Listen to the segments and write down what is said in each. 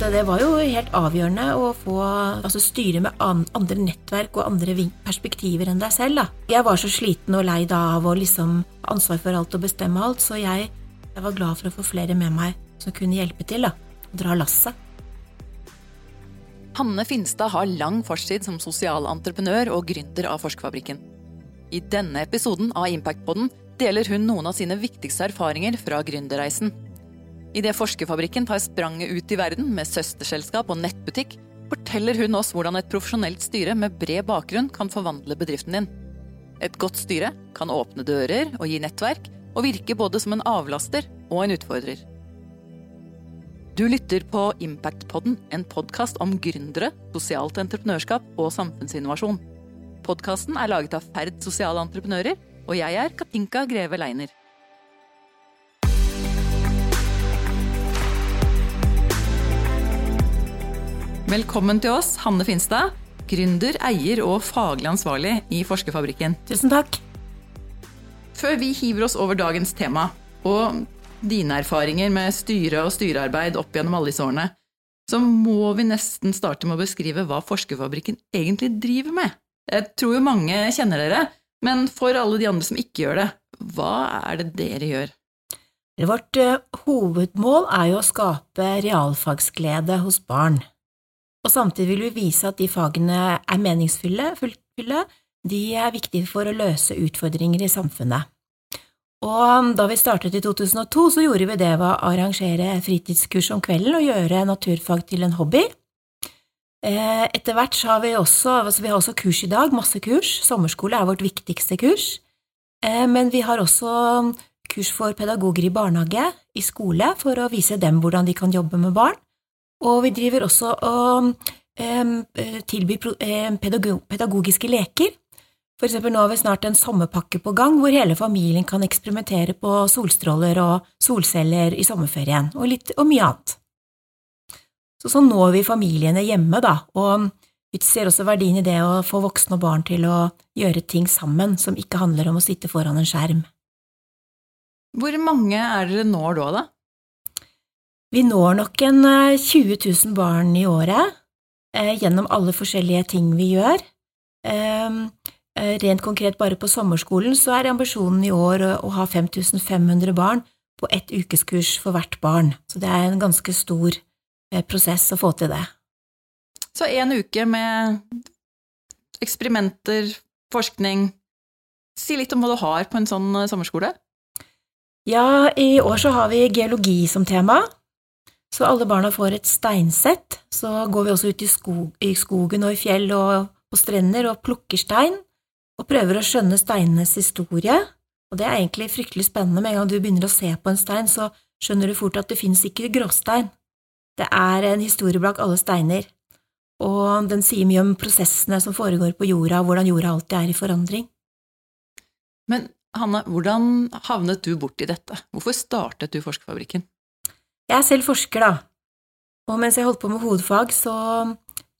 at det var jo helt avgjørende å få altså styre med andre nettverk og andre perspektiver enn deg selv. Da. Jeg var så sliten og lei da av å liksom ansvar for alt og bestemme alt, så jeg, jeg, var glad for å få flere med meg som kunne hjelpe til. da, Dra lasset. Hanne Finstad har lang fartstid som sosialentreprenør og gründer av Forskerfabrikken. I denne episoden av Impactpodden deler hun noen av sine viktigste erfaringer fra gründerreisen. Idet Forskerfabrikken tar spranget ut i verden med søsterselskap og nettbutikk, forteller hun oss hvordan et profesjonelt styre med bred bakgrunn kan forvandle bedriften din. Et godt styre kan åpne dører og gi nettverk, og virke både som en avlaster og en utfordrer. Du lytter på Impactpodden, en podkast om gründere, sosialt entreprenørskap og samfunnsinnovasjon. Podkasten er laget av Ferd sosiale entreprenører, og jeg er Katinka Greve Leiner. Velkommen til oss, Hanne Finstad, gründer, eier og faglig ansvarlig i Forskerfabrikken. Tusen takk. Før vi hiver oss over dagens tema, og dine erfaringer med styre og styrearbeid opp gjennom alle disse årene, så må vi nesten starte med å beskrive hva Forskerfabrikken egentlig driver med. Jeg tror jo mange kjenner dere, men for alle de andre som ikke gjør det, hva er det dere gjør? Vårt uh, hovedmål er jo å skape realfagsglede hos barn. Og samtidig vil vi vise at de fagene er meningsfulle, de er viktige for å løse utfordringer i samfunnet. Og da vi startet i 2002, så gjorde vi det ved å arrangere fritidskurs om kvelden og gjøre naturfag til en hobby. Eh, etter hvert så har vi også, altså vi har også kurs i dag, masse kurs. Sommerskole er vårt viktigste kurs. Eh, men vi har også kurs for pedagoger i barnehage, i skole, for å vise dem hvordan de kan jobbe med barn. Og vi driver også og tilbyr pedagogiske leker. For eksempel nå har vi snart en sommerpakke på gang hvor hele familien kan eksperimentere på solstråler og solceller i sommerferien, og, litt, og mye annet. Så sånn når vi familiene hjemme, da, og vi ser også verdien i det å få voksne og barn til å gjøre ting sammen som ikke handler om å sitte foran en skjerm. Hvor mange er dere når da, da? Vi når nok en 20 eh, 000 barn i året eh, gjennom alle forskjellige ting vi gjør. Ehm, eh, rent konkret bare på sommerskolen så er ambisjonen i år å ha 5500 barn på ett ukeskurs for hvert barn, så det er en ganske stor prosess å få til det. Så en uke med eksperimenter, forskning Si litt om hva du har på en sånn sommerskole. Ja, i år så har vi geologi som tema. Så alle barna får et steinsett. Så går vi også ut i, skog, i skogen og i fjell og på strender og plukker stein, og prøver å skjønne steinenes historie. Og det er egentlig fryktelig spennende. Med en gang du begynner å se på en stein, så skjønner du fort at det finnes ikke gråstein. Det er en historie bak alle steiner, og den sier mye om prosessene som foregår på jorda, og hvordan jorda alltid er i forandring. Men Hanne, hvordan havnet du borti dette? Hvorfor startet du Forskerfabrikken? Jeg er selv forsker, da, og mens jeg holdt på med hovedfag, så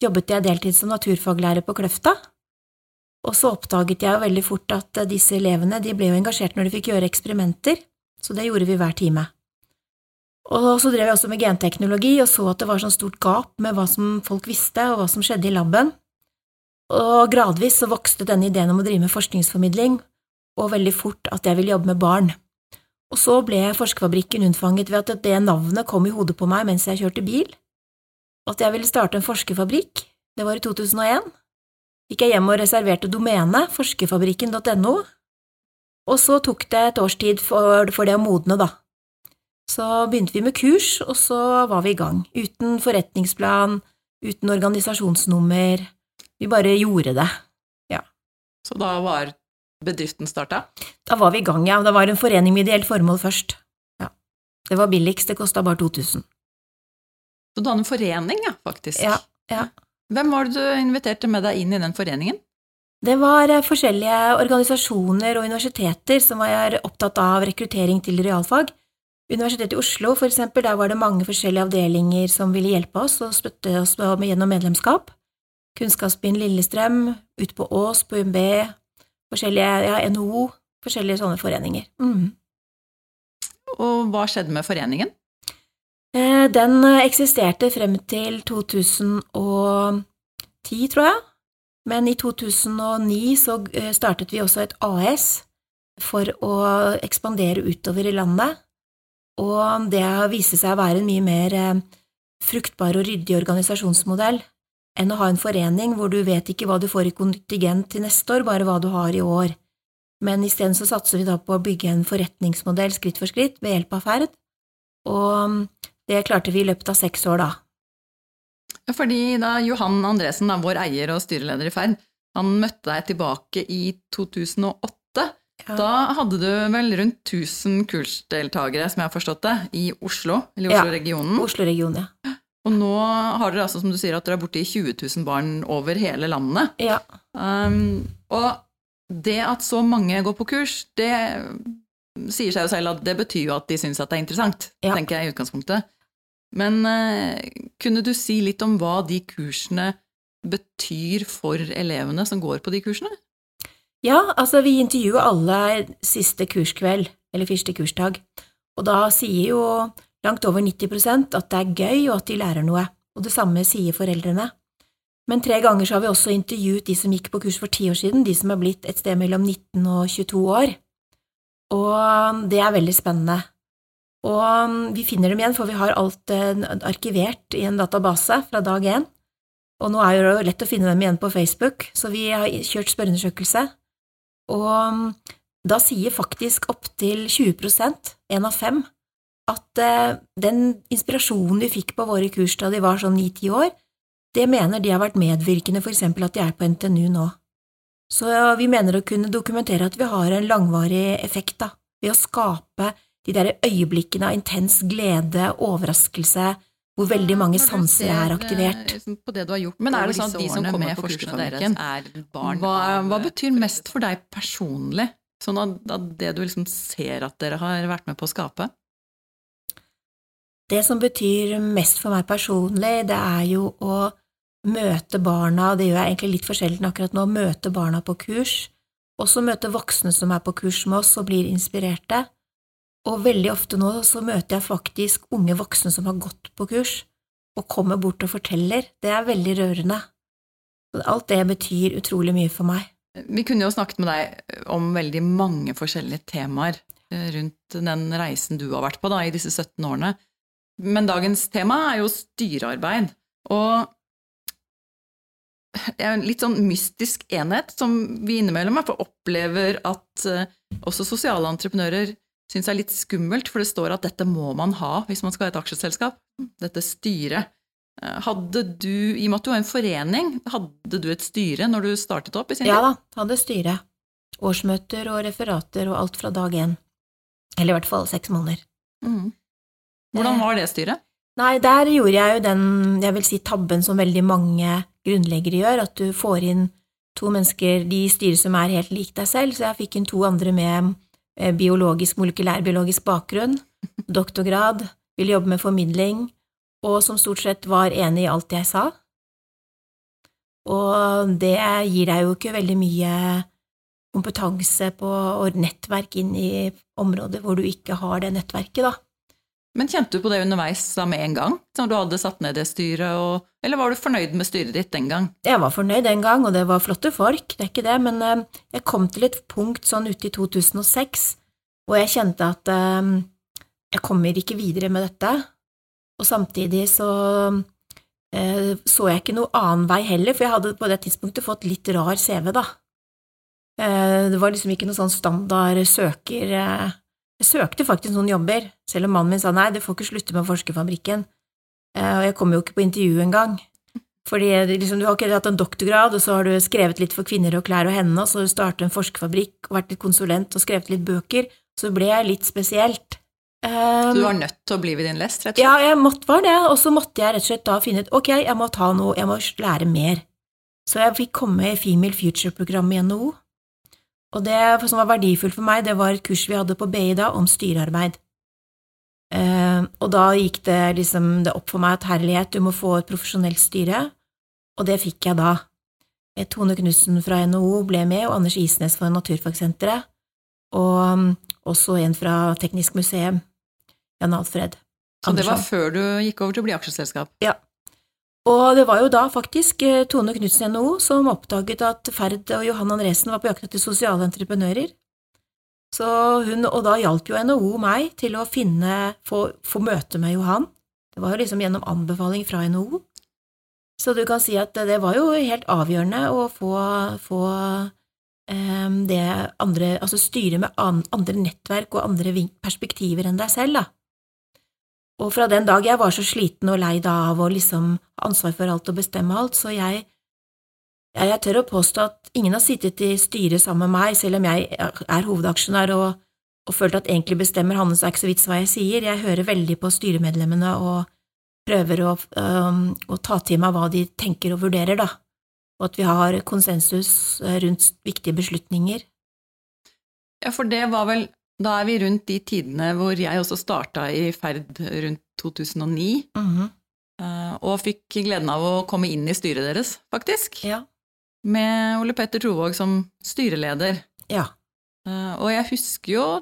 jobbet jeg deltid som naturfaglærer på Kløfta. Og så oppdaget jeg jo veldig fort at disse elevene de ble jo engasjert når de fikk gjøre eksperimenter, så det gjorde vi hver time. Og så drev jeg også med genteknologi og så at det var sånn stort gap med hva som folk visste og hva som skjedde i laben. Og gradvis så vokste denne ideen om å drive med forskningsformidling, og veldig fort at jeg ville jobbe med barn. Og så ble Forskerfabrikken unnfanget ved at det navnet kom i hodet på meg mens jeg kjørte bil. At jeg ville starte en forskerfabrikk, det var i 2001. Gikk jeg hjem og reserverte domenet forskerfabrikken.no, og så tok det et års tid for, det å modne, da. Så begynte vi med kurs, og så var vi i gang, uten forretningsplan, uten organisasjonsnummer, vi bare gjorde det, ja. Så da var bedriften starta? Da var vi i gang, ja. Det var en forening med ideelt formål først. Ja. Det var billigst, det kosta bare 2000. Så du hadde en forening, ja, faktisk? Ja, ja. Hvem var det du inviterte med deg inn i den foreningen? Det var eh, forskjellige organisasjoner og universiteter som var opptatt av rekruttering til realfag. Universitetet i Oslo, for eksempel, der var det mange forskjellige avdelinger som ville hjelpe oss og støtte oss gjennom medlemskap. Kunnskapsbyen Lillestrøm, ut på Ås, på UMB, forskjellige ja, NHO, forskjellige sånne foreninger. Mm. Og hva skjedde med foreningen? Eh, Den eh, eksisterte frem til 2010, tror jeg. Men i 2009 så eh, startet vi også et AS for å ekspandere utover i landet, og det viste seg å være en mye mer fruktbar og ryddig organisasjonsmodell enn å ha en forening hvor du vet ikke hva du får i kontingent til neste år, bare hva du har i år. Men isteden så satser vi da på å bygge en forretningsmodell skritt for skritt ved hjelp av ferd, og det klarte vi i løpet av seks år, da. Fordi da Johan Andresen, da, vår eier og styreleder i Ferd, han møtte deg tilbake i 2008. Ja. Da hadde du vel rundt 1000 kursdeltakere, som jeg har forstått det, i Oslo, eller i Oslo-regionen. Ja, Oslo-regionen, ja. Og nå har dere altså, som du sier, at dere er borti 20 000 barn over hele landet. Ja, Um, og det at så mange går på kurs, det sier seg jo selv at det betyr jo at de syns at det er interessant, Ja. tenker jeg i utgangspunktet. Men uh, kunne du si litt om hva de kursene betyr for elevene som går på de kursene? Ja, altså vi intervjuer alle siste kurskveld, eller første kursdag, og da sier jo langt over 90% at det er gøy og at de lærer noe, og det samme sier foreldrene. Men tre ganger så har vi også intervjuet de som gikk på kurs for ti år siden, de som er blitt et sted mellom 19 og 22 år, og det er veldig spennende. Og vi finner dem igjen, for vi har alt eh, arkivert i en database fra dag én, og nå er det jo lett å finne dem igjen på Facebook, så vi har kjørt spørreundersøkelse. Og da sier faktisk opptil 20% en av fem, at eh, den inspirasjonen de fikk på våre kurs da de var sånn ni–ti år, det mener de har vært medvirkende for eksempel at de er på NTNU nå. Så ja, vi mener å kunne dokumentere at vi har en langvarig effekt da, ved å skape de der øyeblikkene av intens glede, overraskelse, hvor veldig mange sanser ser, er eh, aktivert. liksom På det du har gjort Men er det sånn at de som kommer med på kursene deres, er barn hva, hva betyr mest for deg personlig? Sånn av at det du liksom ser at dere har vært med på å skape? Det som betyr mest for meg personlig, det er jo å møte barna, det gjør jeg egentlig litt for sjelden akkurat nå, møte barna på kurs, også møte voksne som er på kurs med oss og blir inspirerte, og veldig ofte nå så møter jeg faktisk unge voksne som har gått på kurs, og kommer bort og forteller, det er veldig rørende. Alt det betyr utrolig mye for meg. Vi kunne jo snakket med deg om veldig mange forskjellige temaer eh, rundt den reisen du har vært på da, i disse 17 årene. Men dagens tema er jo styrearbeid. Og det er en litt sånn mystisk enhet som vi innimellom i hvert fall opplever at eh, også sosiale entreprenører syns er litt skummelt, for det står at dette må man ha hvis man skal ha et aksjeselskap. Dette styret. Eh, Hadde du, i og med at du var en forening, hadde du et styre når du startet opp i sin? Ja da, hadde styre. Årsmøter og referater og alt fra dag én. Eller i hvert fall seks måneder. Mm. Hvordan var det styret? Nei, der gjorde jeg jo den, jeg vil si tabben som veldig mange grunnleggere gjør, at du får inn to mennesker, de styrer som er helt lik deg selv, så jeg fikk inn to andre med eh, biologisk, molekylærbiologisk bakgrunn, doktorgrad, ville jobbe med formidling, og som stort sett var enig i alt jeg sa. Og det gir deg jo ikke veldig mye kompetanse på, og nettverk inn i områder hvor du ikke har det nettverket, da. Men kjente du på det underveis da med en gang, som du hadde satt ned det styret, og, eller var du fornøyd med styret ditt den gang? Jeg var fornøyd den gang, og det var flotte folk, det er ikke det, men eh, jeg kom til et punkt sånn ute i 2006 hvor jeg kjente at eh, jeg kommer ikke videre med dette, og samtidig så eh, så jeg ikke noe annen vei heller, for jeg hadde på det tidspunktet fått litt rar CV, da. Eh, Det var liksom ikke noe sånn standard søker eh, Jeg søkte faktisk noen jobber, selv om mannen min sa nei, du får ikke slutte med Forskerfabrikken, fabrikken». og jeg kom jo ikke på intervju engang. Fordi liksom, du har ikke hatt en doktorgrad, og så har du skrevet litt for kvinner og klær og henne, og så har du startet en forskerfabrikk og vært litt konsulent og skrevet litt bøker, så ble jeg litt spesielt. Så du Um, var nødt til å bli ved din lest, rett og slett? ja, jeg måtte var det, og så måtte jeg rett og slett da finne ut ok, jeg må ta noe, jeg må lære mer. Så jeg fikk komme i Female Future-programmet i NHO, og det som var verdifullt for meg, det var et kurs vi hadde på BI da om styrearbeid. Eh, og da gikk det liksom det opp for meg at herlighet, du må få et profesjonelt styre, og det fikk jeg da. Eh, Tone Knutsen fra NHO ble med, og Anders Isnes fra Naturfagsenteret, og um, også en fra Teknisk museum, Jan Alfred. Så det var før du gikk over til å bli aksjeselskap? Ja. Og det var jo da faktisk eh, Tone Knutsen i NHO som oppdaget at Ferd og Johan Andresen var på jakt etter sosiale entreprenører. Så hun, og da hjalp jo NHO meg til å finne, få, få møte med Johan. Det var jo liksom gjennom anbefaling fra NHO. Så du kan si at det var jo helt avgjørende å få, få eh, det andre, altså styre med an, andre nettverk og andre perspektiver enn deg selv, da. Og fra den dag jeg var så sliten og lei da av å liksom ha ansvar for alt og bestemme alt, så jeg, jeg, jeg tør å påstå at ingen har sittet i styret sammen med meg, selv om jeg er hovedaksjonær og, og følt at egentlig bestemmer han, så er ikke så vits hva jeg sier. Jeg hører veldig på styremedlemmene og prøver å, øhm, å ta til meg hva de tenker og vurderer, da, og at vi har konsensus eh, rundt viktige beslutninger. Ja, for det var vel Da er vi rundt de tidene hvor jeg også starta i Ferd rundt 2009, Mm -hmm. og fikk gleden av å komme inn i styret deres, faktisk. Ja. Med Ole Petter Trovåg som styreleder. Ja. Eh, Og jeg husker jo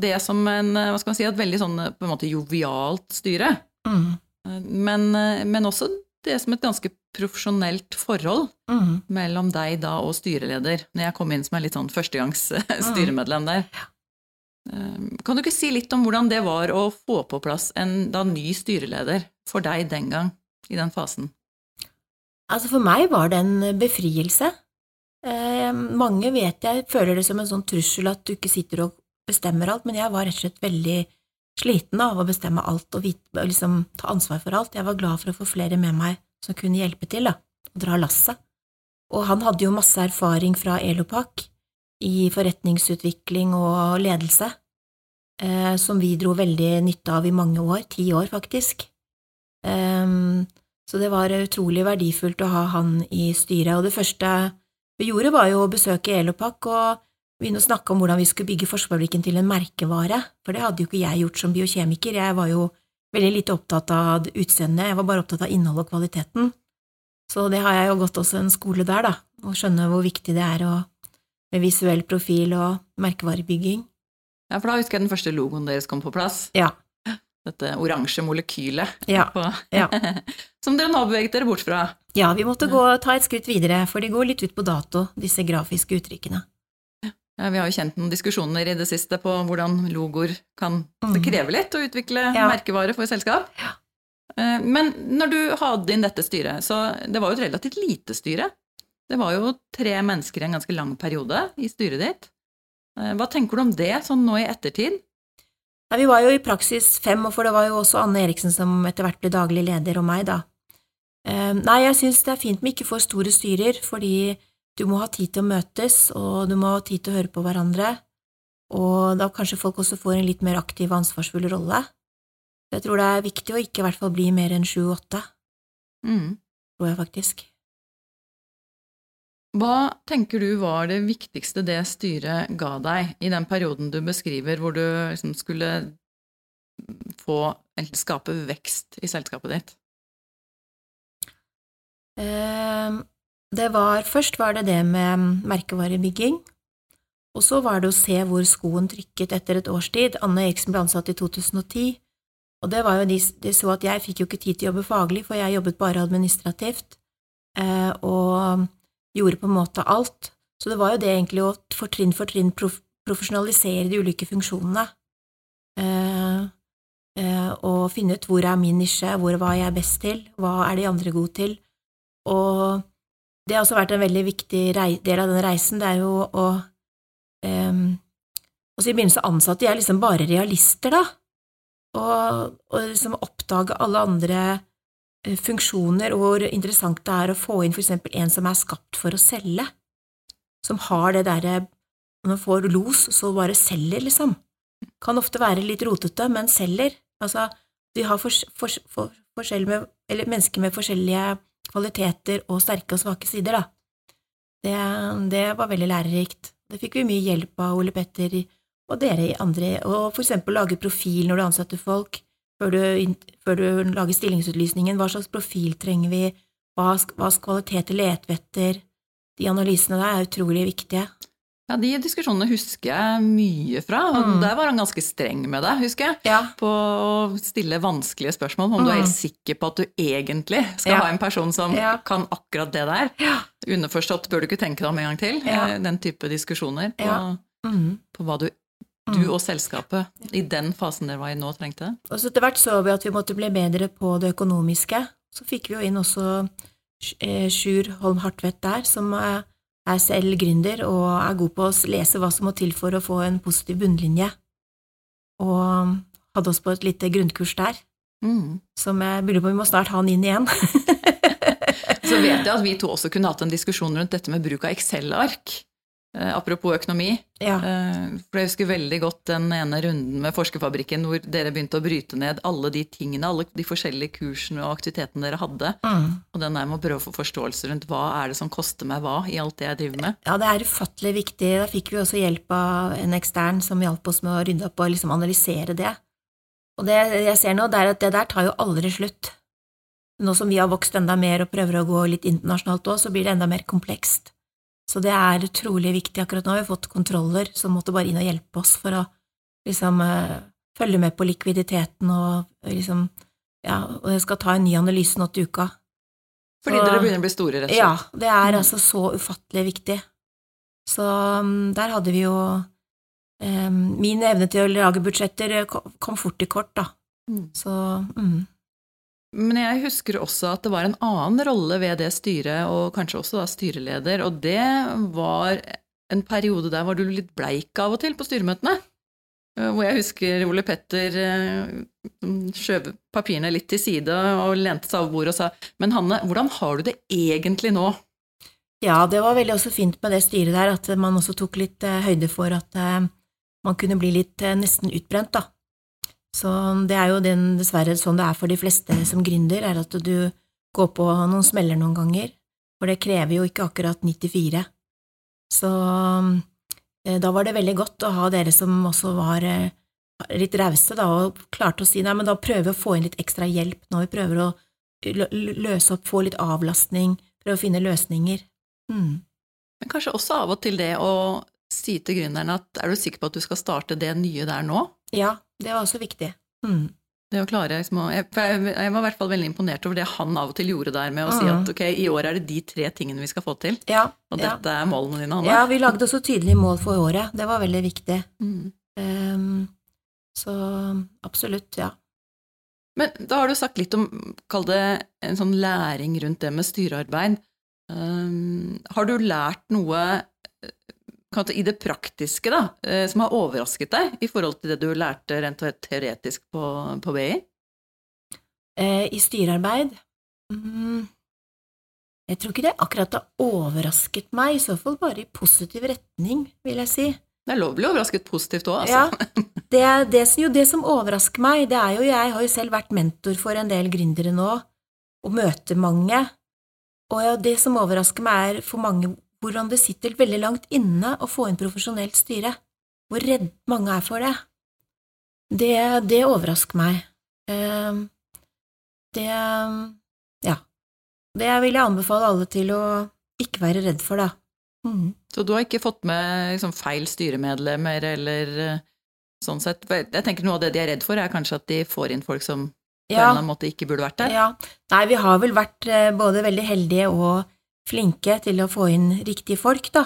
det som en, eh, hva skal man si, et veldig sånn på en måte jovialt styre. Eh, Men, eh, men også det som et ganske profesjonelt forhold mm. mellom deg da og styreleder, når jeg kom inn som en litt sånn førstegangs styremedlem der. Eh, Kan du ikke si litt om hvordan det var å få på plass en da ny styreleder for deg den gang, i den fasen? Altså for meg var det en befrielse. Eh, mange vet jeg føler det som en sånn trussel at du ikke sitter og bestemmer alt, men jeg var rett og slett veldig sliten av å bestemme alt og vite, og liksom ta ansvar for alt. Jeg var glad for å få flere med meg som kunne hjelpe til, da, og dra lasset. Og han hadde jo masse erfaring fra Elopak i forretningsutvikling og ledelse, eh, som vi dro veldig nytte av i mange år, ti år faktisk. Um, så det var utrolig verdifullt å ha han i styret, og det første vi gjorde var jo å besøke Elopak og begynne å snakke om hvordan vi skulle bygge Forsvarsfabrikken til en merkevare, for det hadde jo ikke jeg gjort som biokjemiker, jeg var jo veldig lite opptatt av utseendet, jeg var bare opptatt av innholdet og kvaliteten. Så det har jeg jo gått også en skole der, da, å skjønne hvor viktig det er å, med visuell profil og merkevarebygging. Ja, for da husker jeg den første logoen deres kom på plass. Ja. Dette oransje molekylet. Ja, ja. som dere nå beveget dere bort fra. Ja, vi måtte gå, ta et skritt videre, for de går litt ut på dato, disse grafiske uttrykkene. Ja, vi har jo kjent noen diskusjoner i det siste på hvordan logoer kan Det Mhm. krever litt å utvikle Ja. merkevare for selskap. Ja. Men når du hadde inn dette styret, så det var jo et relativt lite styre. Det var jo tre mennesker i en ganske lang periode i styret ditt. Eh, Hva tenker du om det, sånn nå i ettertid? Nei, vi var jo i praksis fem, og for det var jo også Anne Eriksen som etter hvert ble daglig leder, og meg, da. Eh, Nei, jeg syns det er fint med ikke for store styrer, fordi du må ha tid til å møtes, og du må ha tid til å høre på hverandre, og da kanskje folk også får en litt mer aktiv og ansvarsfull rolle. Jeg tror det er viktig å ikke i hvert fall bli mer enn sju–åtte, Mm. tror jeg faktisk. Hva tenker du var det viktigste det styret ga deg i den perioden du beskriver, hvor du liksom skulle få, eller skape vekst i selskapet ditt? Eh, Det var, først var det det med merkevarebygging, og så var det å se hvor skoen trykket etter et års tid. Anne Eriksen ble ansatt i 2010, og det var jo de, de så at jeg fikk jo ikke tid til å jobbe faglig, for jeg jobbet bare administrativt, eh, og gjorde på en måte alt. Så det var jo det egentlig å for trinn for trinn prof profesjonalisere de ulike funksjonene. Eh, eh, og finne ut hvor er min nisje, hvor hva er jeg best til, hva er de andre gode til. Og det har også vært en veldig viktig del av den reisen, det er jo å um, altså I begynnelsen ansatte jeg liksom bare realister, da, og, og liksom oppdage alle andre eh, funksjoner, og hvor interessant det er å få inn for eksempel en som er skapt for å selge, som har det derre Når man får los, så bare selger, liksom. Kan ofte være litt rotete, men selger. Altså, vi har fors fors for forskjell med, eller mennesker med forskjellige kvaliteter og sterke og svake sider, da. Det, det var veldig lærerikt. Det fikk vi mye hjelp av Ole Petter og dere andre, og for eksempel lage profil når du ansetter folk, før du, før du lager stillingsutlysningen, hva slags profil trenger vi, hva, slags kvaliteter leter etter, de analysene der er utrolig viktige. Ja, De diskusjonene husker jeg mye fra. og Mm. Der var han ganske streng med deg, husker jeg. Ja. På å stille vanskelige spørsmål om du er helt sikker på at du egentlig skal Ja. ha en person som Ja. kan akkurat det der. Underforstått bør du ikke tenke deg om en gang til. Eh, Den type diskusjoner på. Mm. på hva du, du og selskapet i den fasen dere var i nå, trengte. Og så etter hvert så vi at vi måtte bli bedre på det økonomiske. Så fikk vi jo inn også eh, Sjur Holm Hartvedt der, som er selv gründer og er god på å lese hva som må til for å få en positiv bunnlinje. Og hadde oss på et lite grunnkurs der, Mm. som jeg lurer på vi må snart ha han inn igjen. Så vet jeg at vi to også kunne hatt en diskusjon rundt dette med bruk av Excel-ark. Eh, apropos økonomi. ja. Eh, For jeg husker veldig godt den ene runden med Forskerfabrikken hvor dere begynte å bryte ned alle de tingene, alle de forskjellige kursene og aktivitetene dere hadde. Mm. Og den der med å prøve å få forståelse rundt hva er det som koster meg hva i alt det jeg driver med. ja, det er ufattelig viktig. Da fikk vi også hjelp av en ekstern som hjalp oss med å rydde opp og liksom analysere det. Og det jeg ser nå, det er at det der tar jo aldri slutt. Nå som vi har vokst enda mer og prøver å gå litt internasjonalt òg, så blir det enda mer komplekst. Så det er utrolig viktig. Akkurat nå har vi fått kontroller som måtte bare inn og hjelpe oss for å liksom eh, følge med på likviditeten og liksom Ja, og jeg skal ta en ny analyse nå til uka. Fordi Så- dere begynner å bli store, rett og slett. Ja, det er Mm. altså så ufattelig viktig. Så um, der hadde vi jo um, Min evne til å lage budsjetter eh, kom fort i kort, da. Mm. Så mm. Men jeg husker også at det var en annen rolle ved det styret, og kanskje også da styreleder, og det var en periode der var du litt bleik av og til på styremøtene. Eh, Hvor jeg husker Ole Petter eh, skjøv papirene litt til side og lente seg over bordet og sa Men Hanne, hvordan har du det egentlig nå? Ja, det var veldig også fint med det styret der, at man også tok litt eh, høyde for at man kunne bli litt nesten utbrent, da. Så det er jo den, dessverre sånn det er for de fleste som gründer, er at du går på noen smeller noen ganger, for det krever jo ikke akkurat 94. Så eh, da var det veldig godt å ha dere som også var eh, litt rause, og klarte å si nei, men da prøver vi å få inn litt ekstra hjelp nå, vi prøver å løse opp, få litt avlastning, prøve å finne løsninger. Mm. Men kanskje også av og til det å si til gründeren at er du sikker på at du skal starte det nye der nå? Ja, det var også viktig. Mm. Det å klare liksom, jeg, jeg, var i hvert fall veldig imponert over det han av og til gjorde der med å si Mhm. at ok, i år er det de tre tingene vi skal få til, Ja, og ja. dette er målene dine, Hanne. ja, vi lagde også tydelige mål for året. Det var veldig viktig. Mm. Um, så absolutt, ja. Men da har du sagt litt om, kall det en sånn læring rundt det med styrearbeid. Um, har du lært noe i det praktiske da, eh, som har overrasket deg i forhold til det du lærte rent teoretisk på, på BI? Eh, I styrearbeid mm, Jeg tror ikke det akkurat har overrasket meg, i så fall bare i positiv retning, vil jeg si. Det er lov å bli overrasket positivt òg, Ja, altså. det, er- det, som- jo, det som overrasker meg, det er jo Jeg har jo selv vært mentor for en del gründere nå, og møter mange. Og ja, det som overrasker meg, er for mange hvordan det sitter veldig langt inne å få inn profesjonelt styre. Hvor redd mange er for det. Det, det overrasker meg. Eh, Det Ja. Det vil jeg anbefale alle til å ikke være redd for, da. Mm. Så du har ikke fått med liksom, feil styremedlemmer eller eh, sånn sett? Jeg tenker noe av det de er redd for, er kanskje at de får inn folk som på en eller annen måte ikke burde vært der? Ja. Nei, vi har vel vært eh, både veldig heldige og flinke til å få inn riktige folk, da.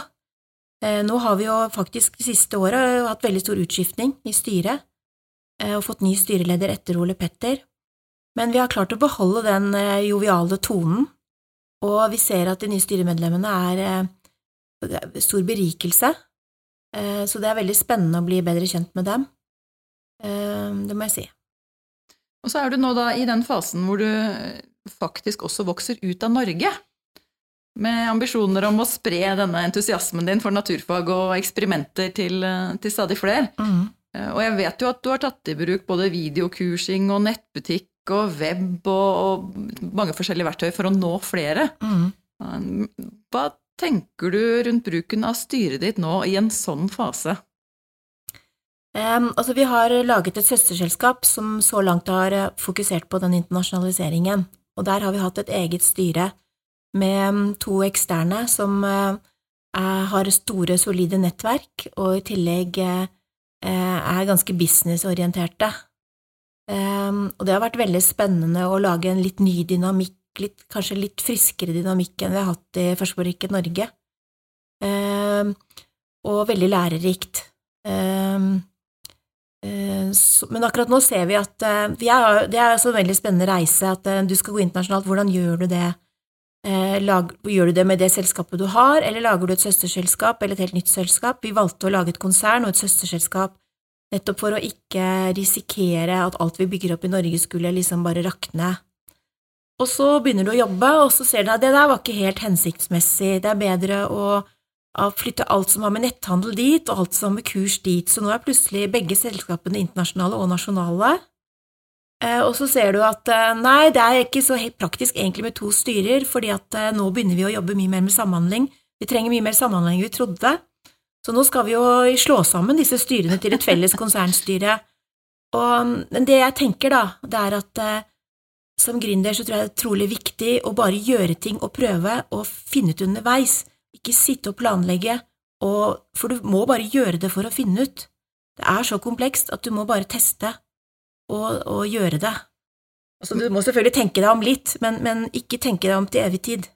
Eh, Nå har vi jo faktisk de siste åra hatt veldig stor utskiftning i styret, eh, og fått ny styreleder etter Ole Petter. Men vi har klart å beholde den eh, joviale tonen, og vi ser at de nye styremedlemmene er eh, det stor berikelse, Eh, så det er veldig spennende å bli bedre kjent med dem. Eh, Det må jeg si. Og så er du nå da i den fasen hvor du eh, faktisk også vokser ut av Norge. Med ambisjoner om å spre denne entusiasmen din for naturfag og eksperimenter til, eh, til stadig flere. Mhm. Eh, Og jeg vet jo at du har tatt i bruk både videokursing og nettbutikk og web og, og mange forskjellige verktøy for å nå flere. Mhm. Eh, Hva tenker du rundt bruken av styret ditt nå i en sånn fase? Um, altså, vi har laget et søsterselskap som så langt har fokusert på den internasjonaliseringen, og der har vi hatt et eget styre med to eksterne som eh, har store, solide nettverk, og i tillegg eh, er ganske businessorienterte. Og det har vært veldig spennende å lage en litt ny dynamikk, litt, kanskje litt friskere dynamikk enn vi har hatt i Førsteborgerriket Norge. Og veldig lærerikt. Men akkurat nå ser vi at det er også en veldig spennende reise at du skal gå internasjonalt. Hvordan gjør du det? Lag, gjør du det med det selskapet du har, eller lager du et søsterselskap eller et helt nytt selskap? Vi valgte å lage et konsern og et søsterselskap nettopp for å ikke risikere at alt vi bygger opp i Norge, skulle liksom bare rakne. Og så begynner du å jobbe, og så ser du at det der var ikke helt hensiktsmessig, det er bedre å flytte alt som har med netthandel dit, og alt som har med kurs dit, så nå er plutselig begge selskapene internasjonale og nasjonale. Eh, og så ser du at eh, nei, det er ikke så helt praktisk egentlig med to styrer, fordi at eh, nå begynner vi å jobbe mye mer med samhandling. Vi trenger mye mer samhandling enn vi trodde. Så nå skal vi jo slå sammen disse styrene til et felles konsernstyre. Og, men det jeg tenker, da, det er at som gründer så tror jeg det er trolig viktig å bare gjøre ting og prøve og finne ut underveis, ikke sitte og planlegge, og, for du må bare gjøre det for å finne ut. Det er så komplekst at du må bare teste og, å gjøre det. Altså, du må selvfølgelig tenke deg om litt, men, men ikke tenke deg om til evig tid.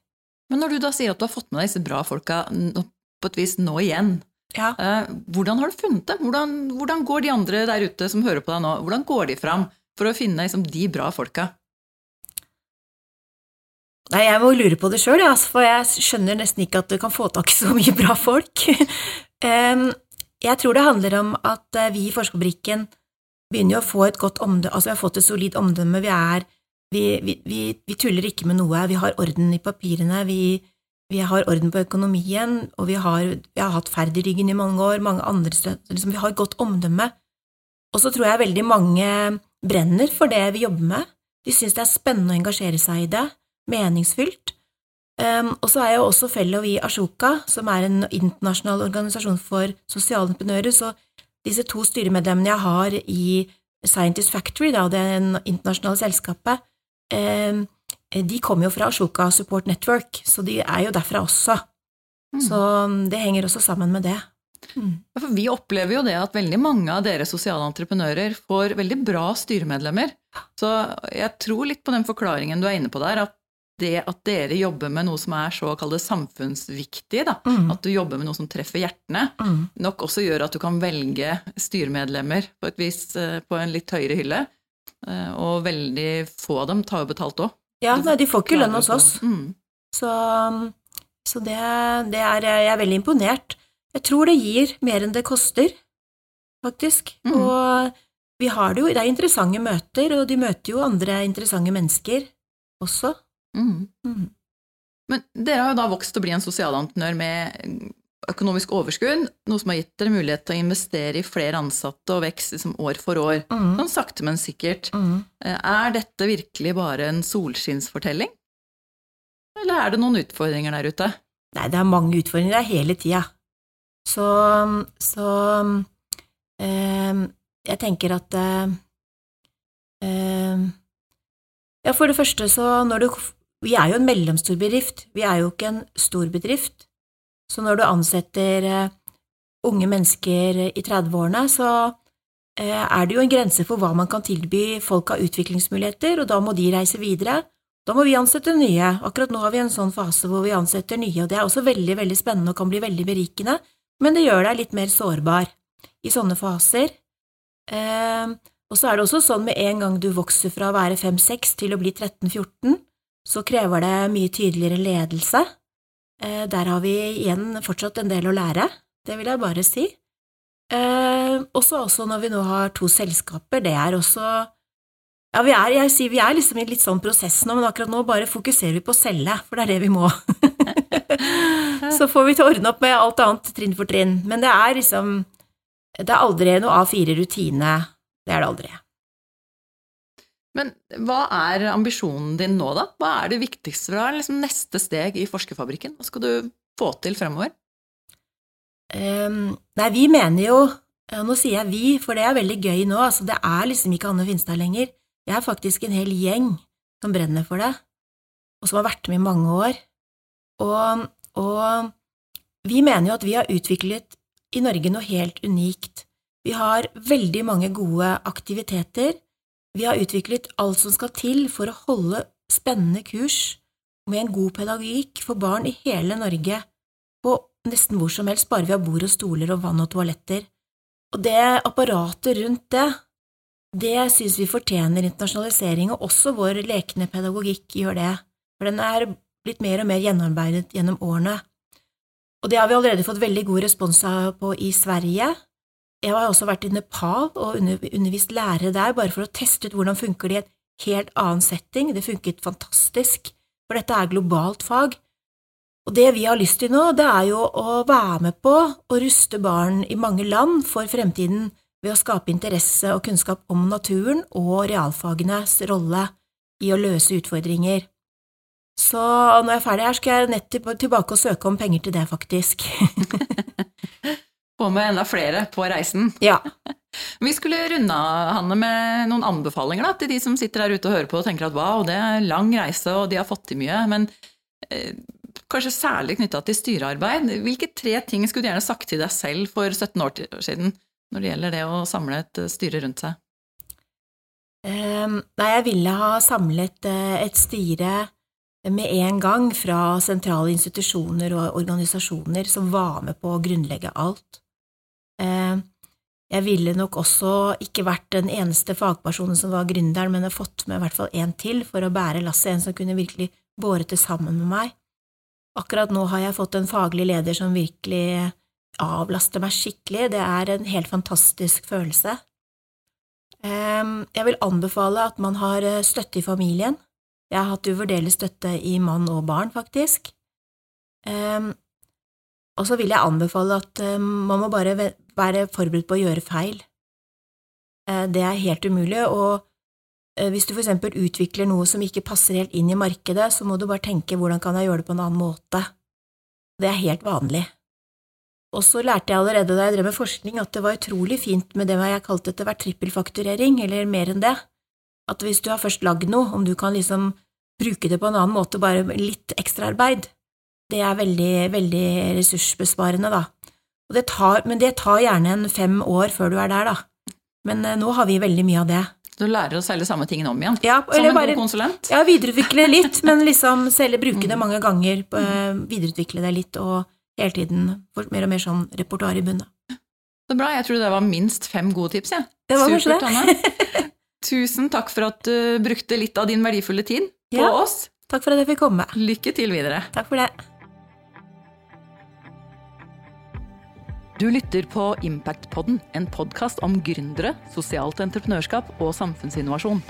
Men når du da sier at du har fått med deg disse bra folka på et vis nå igjen, ja. Eh, hvordan har du funnet dem? Hvordan, hvordan, går de andre der ute som hører på deg nå, hvordan går de fram for å finne liksom, de bra folka? Nei, jeg må lure på det sjøl, ja, for jeg skjønner nesten ikke at du kan få tak i så mye bra folk. jeg tror det handler om at eh, vi i Forskerfabrikken begynner jo å få et godt omdømme, altså vi har fått et solid omdømme, vi er vi, vi, vi, vi tuller ikke med noe, vi har orden i papirene, vi, har orden på økonomien, og vi har, har hatt Ferd i ryggen i mange år, mange andre steder, liksom, vi har godt omdømme. Og så tror jeg veldig mange brenner for det vi jobber med, de syns det er spennende å engasjere seg i det, meningsfylt. Um, og så er jeg også fellow i Ashoka, som er en internasjonal organisasjon for sosiale entreprenører, så disse to styremedlemmene jeg har i Scientist Factory, da, det internasjonale selskapet, Eh, de kommer jo fra Ashoka Support Network, så de er jo derfra også. Mm. Så mm, det henger også sammen med det. Mm. vi opplever jo det at veldig mange av dere sosiale entreprenører får veldig bra styremedlemmer. Så jeg tror litt på den forklaringen du er inne på der, at det at dere jobber med noe som er så samfunnsviktig, da, mm. at du jobber med noe som treffer hjertene, mm. nok også gjør at du kan velge styremedlemmer på et vis eh, på en litt høyere hylle. Eh, og veldig få av dem tar jo betalt òg. Ja, nei, de får ikke lønn hos oss. Mm. Så, så det, det, er Jeg er veldig imponert. Jeg tror det gir mer enn det koster, faktisk. Mm. Og vi har det jo Det er interessante møter, og de møter jo andre interessante mennesker også. Mm. mm. Men dere har jo da vokst til å bli en sosialentreprenør med økonomisk overskudd, noe som har gitt dere mulighet til å investere i flere ansatte og vekst liksom år for år. Mm. Sånn sakte, men sikkert. Mm. Eh, er dette virkelig bare en solskinnsfortelling? Eller er det noen utfordringer der ute? Nei, det er mange utfordringer der hele tida. Så, så øh, Jeg tenker at øh, Ja, for det første så når du Vi er jo en mellomstor bedrift, vi er jo ikke en stor bedrift. Så når du ansetter eh, unge mennesker i 30-årene, så eh, er det jo en grense for hva man kan tilby folk av utviklingsmuligheter, og da må de reise videre. Da må vi ansette nye. Akkurat nå har vi en sånn fase hvor vi ansetter nye, og det er også veldig, veldig spennende og kan bli veldig berikende, men det gjør deg litt mer sårbar i sånne faser. Eh, og så er det også sånn med en gang du vokser fra å være 5–6 til å bli 13–14, så krever det mye tydeligere ledelse. Eh, der har vi igjen fortsatt en del å lære, det vil jeg bare si. Eh, også, også når vi nå har to selskaper, det er også ja, vi er, jeg sier vi er liksom i litt sånn prosess nå, men akkurat nå bare fokuserer vi på å selge, for det er det vi må. så får vi til å ordne opp med alt annet trinn for trinn. Men det er liksom Det er aldri noe A4-rutine. Det er det aldri. Men hva er ambisjonen din nå, da? Hva er det viktigste for deg? Liksom neste steg i Forskerfabrikken? Hva skal du få til fremover? Um, nei, vi mener jo Nå sier jeg vi, for det er veldig gøy nå. Altså, det er liksom ikke Anne Finstad lenger. Jeg er faktisk en hel gjeng som brenner for det, og som har vært med i mange år. Og, og vi mener jo at vi har utviklet i Norge noe helt unikt. Vi har veldig mange gode aktiviteter. Vi har utviklet alt som skal til for å holde spennende kurs med en god pedagogikk for barn i hele Norge, og nesten hvor som helst, bare vi har bord og stoler og vann og toaletter. Og det apparatet rundt det, det synes vi fortjener internasjonalisering, og også vår lekende pedagogikk gjør det, for den er blitt mer og mer gjennomarbeidet gjennom årene. Og det har vi allerede fått veldig god respons på i Sverige. Jeg har også vært i Nepal og undervist lærere der, bare for å teste ut hvordan funker det i en helt annen setting. Det funket fantastisk, for dette er globalt fag. Og det vi har lyst til nå, det er jo å være med på å ruste barn i mange land for fremtiden ved å skape interesse og kunnskap om naturen og realfagenes rolle i å løse utfordringer. Så når jeg er ferdig her, skal jeg nett tilbake og søke om penger til det, faktisk. Få med enda flere på reisen. Ja. Vi skulle runde av, Hanne, med noen anbefalinger da, til de som sitter der ute og hører på og tenker at wow, det er lang reise og de har fått til mye, men eh, kanskje særlig knytta til styrearbeid. Hvilke tre ting skulle du gjerne sagt til deg selv for 17 år siden når det gjelder det å samle et eh, styre rundt seg? Um, nei, jeg ville ha samlet uh, et styre med en gang fra sentrale institusjoner og organisasjoner som var med på å grunnlegge alt. Uh, jeg ville nok også ikke vært den eneste fagpersonen som var gründeren, men har fått med i hvert fall en til for å bære lasset, en som kunne virkelig båret det sammen med meg. Akkurat nå har jeg fått en faglig leder som virkelig avlaster meg skikkelig, det er en helt fantastisk følelse. Ehm, jeg vil anbefale at man har eh, støtte i familien. Jeg har hatt uvurderlig støtte i mann og barn, faktisk. Og så vil jeg anbefale at eh, man må bare være forberedt på å gjøre feil. Eh, det er helt umulig, og hvis du for eksempel utvikler noe som ikke passer helt inn i markedet, så må du bare tenke hvordan kan jeg gjøre det på en annen måte. Det er helt vanlig. Og så lærte jeg allerede da jeg drev med forskning at det var utrolig fint med det jeg kalte etter hvert trippelfakturering, eller mer enn det. At hvis du har først lagd noe, om du kan liksom bruke det på en annen måte, bare litt ekstraarbeid, det er veldig, veldig ressursbesparende, da. Det tar, men det tar gjerne en fem år før du er der, da. Men eh, nå har vi veldig mye av det. Du lærer å selge samme tingen om igjen? Ja, som en bare, god konsulent? Ja, videreutvikle litt, men liksom selge, bruke det mange ganger, eh, videreutvikle det litt og hele tiden mer og mer sånn repertoar i bunnen. Så bra. Jeg tror det var minst fem gode tips, jeg. Ja. Det var Supert, det. Tusen takk for at du brukte litt av din verdifulle tid på ja. oss. Takk for at jeg fikk komme. Lykke til videre. Takk for det. Du lytter på Impactpodden, en podkast om gründere, sosialt entreprenørskap og samfunnsinnovasjon.